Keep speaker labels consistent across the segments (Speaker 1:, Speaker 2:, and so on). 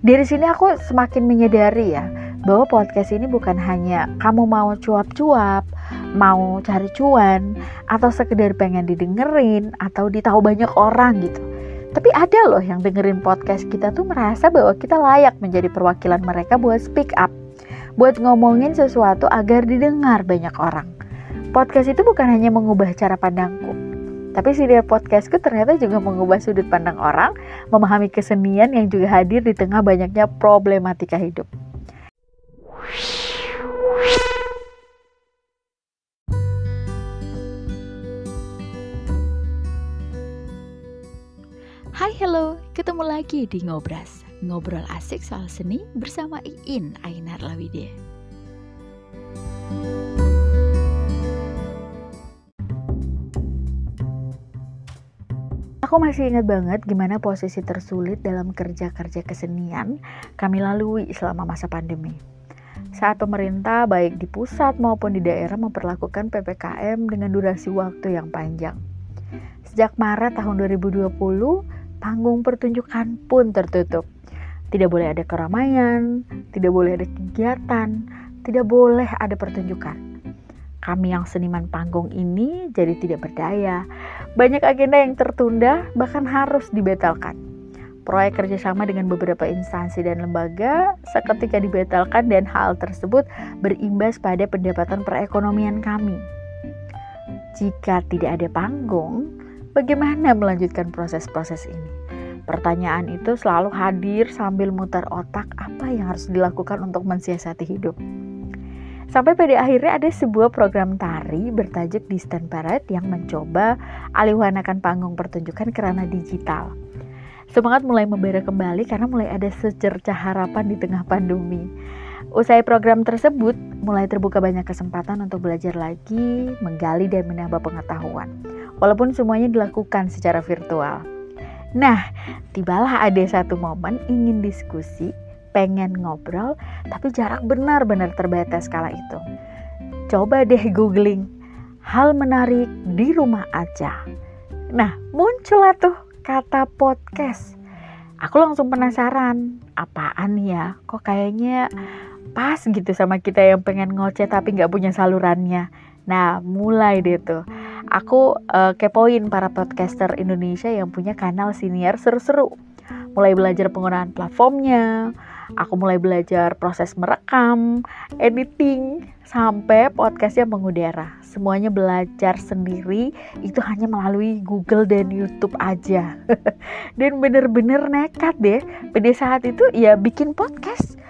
Speaker 1: Dari sini aku semakin menyadari ya bahwa podcast ini bukan hanya kamu mau cuap-cuap, mau cari cuan, atau sekedar pengen didengerin, atau ditahu banyak orang gitu. Tapi ada loh yang dengerin podcast kita tuh merasa bahwa kita layak menjadi perwakilan mereka buat speak up, buat ngomongin sesuatu agar didengar banyak orang. Podcast itu bukan hanya mengubah cara pandangku, tapi si dia podcastku ternyata juga mengubah sudut pandang orang, memahami kesenian yang juga hadir di tengah banyaknya problematika hidup. Hai hello, ketemu lagi di Ngobras. Ngobrol asik soal seni bersama Iin Ainar Lawide Aku masih ingat banget gimana posisi tersulit dalam kerja-kerja kesenian kami lalui selama masa pandemi saat pemerintah baik di pusat maupun di daerah memperlakukan PPKM dengan durasi waktu yang panjang. Sejak Maret tahun 2020, panggung pertunjukan pun tertutup. Tidak boleh ada keramaian, tidak boleh ada kegiatan, tidak boleh ada pertunjukan. Kami yang seniman panggung ini jadi tidak berdaya. Banyak agenda yang tertunda, bahkan harus dibatalkan. Proyek kerjasama dengan beberapa instansi dan lembaga seketika dibatalkan dan hal tersebut berimbas pada pendapatan perekonomian kami. Jika tidak ada panggung, bagaimana melanjutkan proses-proses ini? Pertanyaan itu selalu hadir sambil muter otak apa yang harus dilakukan untuk mensiasati hidup. Sampai pada akhirnya ada sebuah program tari bertajuk Distant Parade yang mencoba alihwanakan panggung pertunjukan kerana digital. Semangat mulai membara kembali karena mulai ada secercah harapan di tengah pandemi. Usai program tersebut, mulai terbuka banyak kesempatan untuk belajar lagi, menggali dan menambah pengetahuan. Walaupun semuanya dilakukan secara virtual. Nah, tibalah ada satu momen ingin diskusi, pengen ngobrol, tapi jarak benar-benar terbatas kala itu. Coba deh googling hal menarik di rumah aja. Nah, muncullah tuh kata podcast. Aku langsung penasaran, apaan ya? Kok kayaknya pas gitu sama kita yang pengen ngoceh tapi nggak punya salurannya. Nah, mulai deh tuh aku uh, kepoin para podcaster Indonesia yang punya kanal senior seru-seru. Mulai belajar penggunaan platformnya, aku mulai belajar proses merekam, editing, sampai podcastnya mengudara. Semuanya belajar sendiri, itu hanya melalui Google dan YouTube aja. dan bener-bener nekat deh, pada saat itu ya bikin podcast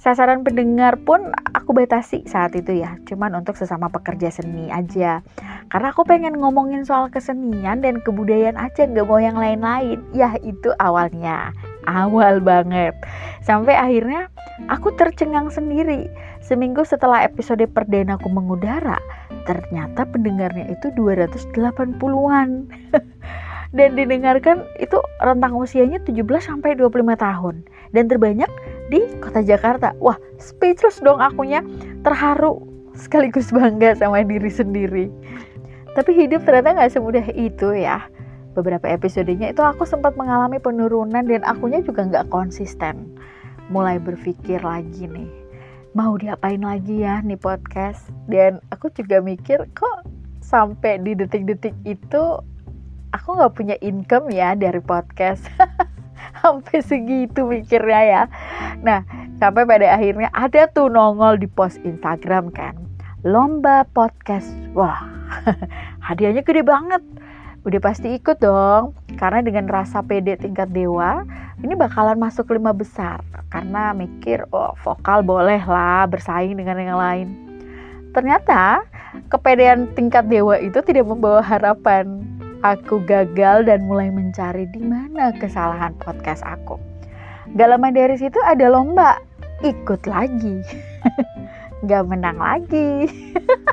Speaker 1: sasaran pendengar pun aku batasi saat itu ya cuman untuk sesama pekerja seni aja karena aku pengen ngomongin soal kesenian dan kebudayaan aja nggak mau yang lain-lain ya itu awalnya awal banget sampai akhirnya aku tercengang sendiri seminggu setelah episode perdana aku mengudara ternyata pendengarnya itu 280-an dan didengarkan itu rentang usianya 17 sampai 25 tahun dan terbanyak di kota Jakarta. Wah, speechless dong akunya, terharu sekaligus bangga sama diri sendiri. Tapi hidup ternyata nggak semudah itu ya. Beberapa episodenya itu aku sempat mengalami penurunan dan akunya juga nggak konsisten. Mulai berpikir lagi nih, mau diapain lagi ya nih podcast. Dan aku juga mikir kok sampai di detik-detik itu aku nggak punya income ya dari podcast. sampai segitu mikirnya ya nah sampai pada akhirnya ada tuh nongol di post Instagram kan lomba podcast wah hadiahnya gede banget udah pasti ikut dong karena dengan rasa pede tingkat dewa ini bakalan masuk lima besar karena mikir oh vokal boleh lah bersaing dengan yang lain ternyata kepedean tingkat dewa itu tidak membawa harapan aku gagal dan mulai mencari di mana kesalahan podcast aku. Gak lama dari situ ada lomba, ikut lagi. Gak menang lagi.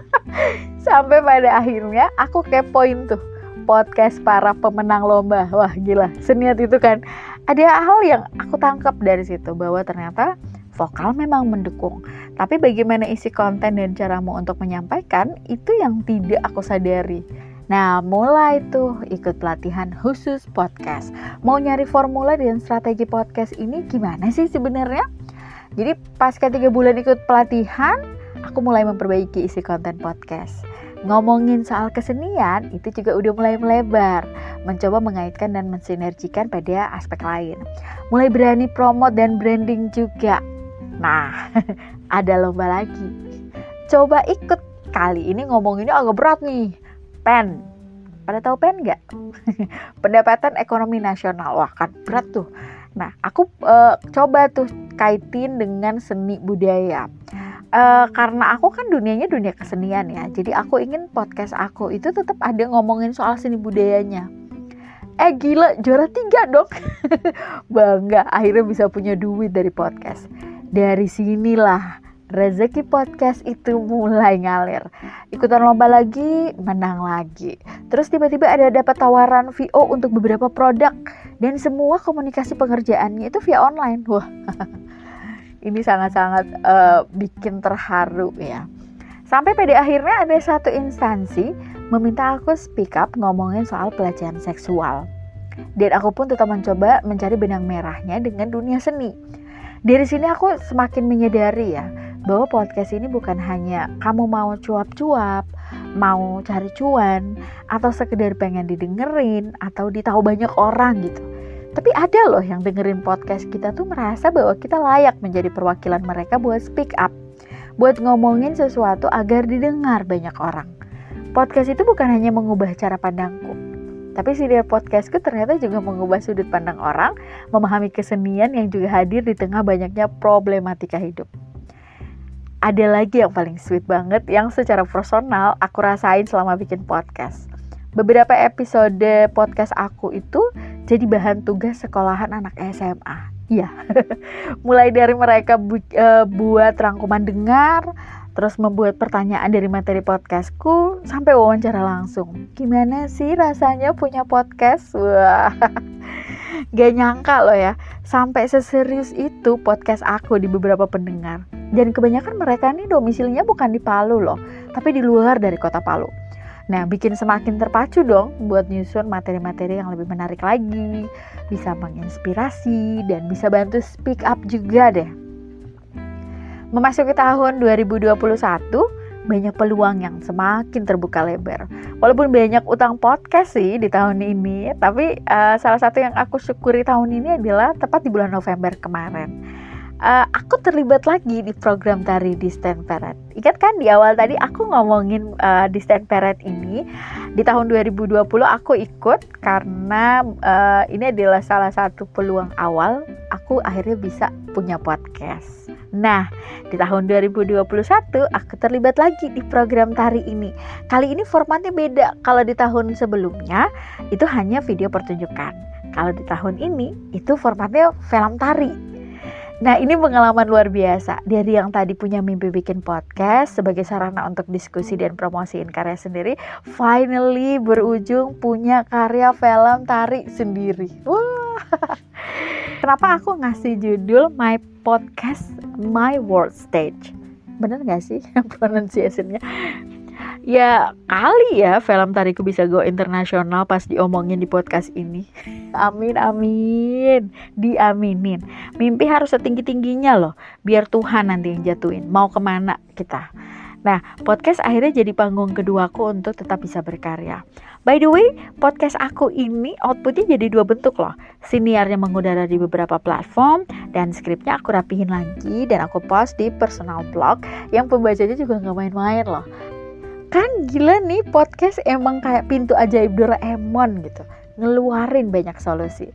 Speaker 1: Sampai pada akhirnya aku kepoin tuh podcast para pemenang lomba. Wah gila, seniat itu kan. Ada hal yang aku tangkap dari situ bahwa ternyata vokal memang mendukung. Tapi bagaimana isi konten dan caramu untuk menyampaikan itu yang tidak aku sadari Nah, mulai tuh ikut pelatihan khusus podcast. Mau nyari formula dan strategi podcast ini gimana sih sebenarnya? Jadi pas ketiga bulan ikut pelatihan, aku mulai memperbaiki isi konten podcast. Ngomongin soal kesenian itu juga udah mulai melebar, mencoba mengaitkan dan mensinergikan pada aspek lain. Mulai berani promote dan branding juga. Nah, ada lomba lagi. Coba ikut. Kali ini ngomonginnya agak berat nih. PEN. Pada tahu PEN nggak? Pendapatan Ekonomi Nasional. Wah, kan berat tuh. Nah, aku uh, coba tuh kaitin dengan seni budaya uh, karena aku kan dunianya dunia kesenian ya jadi aku ingin podcast aku itu tetap ada ngomongin soal seni budayanya eh gila juara tiga dong bangga akhirnya bisa punya duit dari podcast dari sinilah rezeki podcast itu mulai ngalir. Ikutan lomba lagi, menang lagi. Terus tiba-tiba ada dapat tawaran VO untuk beberapa produk dan semua komunikasi pengerjaannya itu via online. Wah. ini sangat-sangat uh, bikin terharu ya. Sampai pada akhirnya ada satu instansi meminta aku speak up ngomongin soal pelecehan seksual. Dan aku pun tetap mencoba mencari benang merahnya dengan dunia seni. Dari sini aku semakin menyadari ya bahwa podcast ini bukan hanya kamu mau cuap-cuap, mau cari cuan, atau sekedar pengen didengerin atau ditahu banyak orang gitu tapi ada loh yang dengerin podcast kita tuh merasa bahwa kita layak menjadi perwakilan mereka buat speak up, buat ngomongin sesuatu agar didengar banyak orang. Podcast itu bukan hanya mengubah cara pandangku, tapi si dia podcastku ternyata juga mengubah sudut pandang orang, memahami kesenian yang juga hadir di tengah banyaknya problematika hidup. Ada lagi yang paling sweet banget yang secara personal aku rasain selama bikin podcast. Beberapa episode podcast aku itu jadi bahan tugas sekolahan anak SMA. Iya, mulai dari mereka bu uh, buat rangkuman dengar, terus membuat pertanyaan dari materi podcastku, sampai wawancara langsung. Gimana sih rasanya punya podcast? Wah, gak nyangka loh ya, sampai seserius itu podcast aku di beberapa pendengar. Dan kebanyakan mereka nih domisilinya bukan di Palu loh, tapi di luar dari kota Palu. Nah, bikin semakin terpacu dong buat nyusun materi-materi yang lebih menarik lagi, bisa menginspirasi, dan bisa bantu speak up juga deh. Memasuki tahun 2021, banyak peluang yang semakin terbuka lebar. Walaupun banyak utang podcast sih di tahun ini, tapi uh, salah satu yang aku syukuri tahun ini adalah tepat di bulan November kemarin uh, aku terlibat lagi di program tari di Stand Parade. Ingat kan di awal tadi aku ngomongin uh, di Stand Parade ini di tahun 2020 aku ikut karena uh, ini adalah salah satu peluang awal aku akhirnya bisa punya podcast. Nah, di tahun 2021 aku terlibat lagi di program tari ini. Kali ini formatnya beda. Kalau di tahun sebelumnya itu hanya video pertunjukan. Kalau di tahun ini itu formatnya film tari Nah ini pengalaman luar biasa Dari yang tadi punya mimpi bikin podcast Sebagai sarana untuk diskusi dan promosiin karya sendiri Finally berujung punya karya film tarik sendiri Wah. Kenapa aku ngasih judul My Podcast My World Stage Bener gak sih pronunciation-nya? Ya kali ya film tariku bisa go internasional pas diomongin di podcast ini. Amin amin. Diaminin. Mimpi harus setinggi tingginya loh biar Tuhan nanti yang jatuhin. Mau ke mana kita? Nah, podcast akhirnya jadi panggung keduaku untuk tetap bisa berkarya. By the way, podcast aku ini outputnya jadi dua bentuk loh. Siniarnya mengudara di beberapa platform dan skripnya aku rapihin lagi dan aku post di personal blog yang pembacanya juga nggak main-main loh kan gila nih podcast emang kayak pintu ajaib Doraemon gitu. Ngeluarin banyak solusi.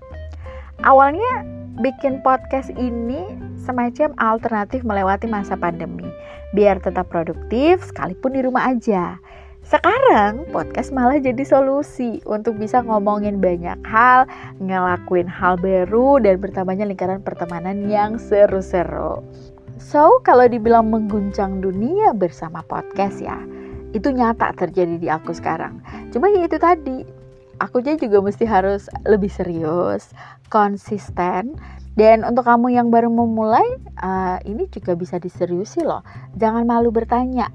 Speaker 1: Awalnya bikin podcast ini semacam alternatif melewati masa pandemi. Biar tetap produktif sekalipun di rumah aja. Sekarang podcast malah jadi solusi untuk bisa ngomongin banyak hal, ngelakuin hal baru dan bertambahnya lingkaran pertemanan yang seru-seru. So, kalau dibilang mengguncang dunia bersama podcast ya, itu nyata terjadi di aku sekarang cuma ya itu tadi aku juga mesti harus lebih serius, konsisten, dan untuk kamu yang baru memulai, uh, ini juga bisa diseriusi loh. Jangan malu bertanya.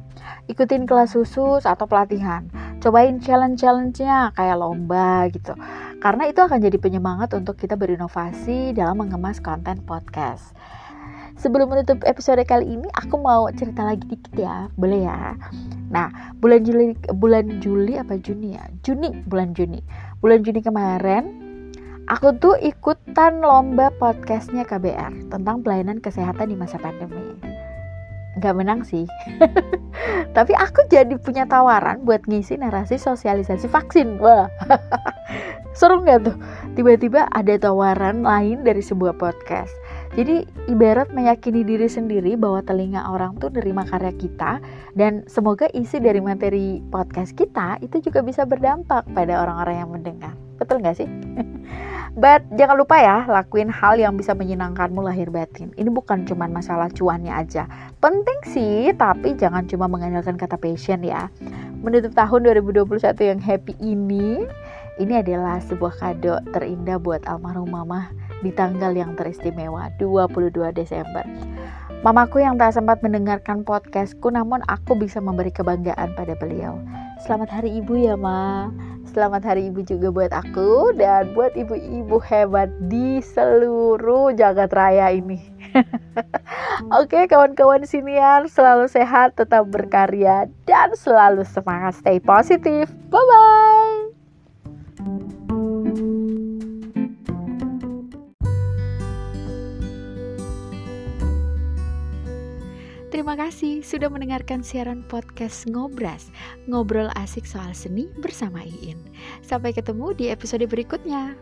Speaker 1: Ikutin kelas khusus atau pelatihan. Cobain challenge-challenge-nya kayak lomba gitu. Karena itu akan jadi penyemangat untuk kita berinovasi dalam mengemas konten podcast. Sebelum menutup episode kali ini, aku mau cerita lagi dikit ya, boleh ya? Nah, bulan Juli, bulan Juli apa Juni ya? Juni, bulan Juni. Bulan Juni kemarin, aku tuh ikutan lomba podcastnya KBR tentang pelayanan kesehatan di masa pandemi. Gak menang sih, tapi aku jadi punya tawaran buat ngisi narasi sosialisasi vaksin. Wah, seru nggak tuh? Tiba-tiba ada tawaran lain dari sebuah podcast jadi ibarat meyakini diri sendiri bahwa telinga orang tuh nerima karya kita dan semoga isi dari materi podcast kita itu juga bisa berdampak pada orang-orang yang mendengar. Betul nggak sih? But jangan lupa ya, lakuin hal yang bisa menyenangkanmu lahir batin. Ini bukan cuma masalah cuannya aja. Penting sih, tapi jangan cuma mengandalkan kata passion ya. Menutup tahun 2021 yang happy ini, ini adalah sebuah kado terindah buat almarhum mama di tanggal yang teristimewa 22 Desember. Mamaku yang tak sempat mendengarkan podcastku namun aku bisa memberi kebanggaan pada beliau. Selamat hari ibu ya ma. Selamat hari ibu juga buat aku dan buat ibu-ibu hebat di seluruh jagat raya ini. Oke kawan-kawan sinian selalu sehat, tetap berkarya dan selalu semangat stay positif. Bye bye. Kasih sudah mendengarkan siaran podcast Ngobras, ngobrol asik soal seni bersama Iin. Sampai ketemu di episode berikutnya.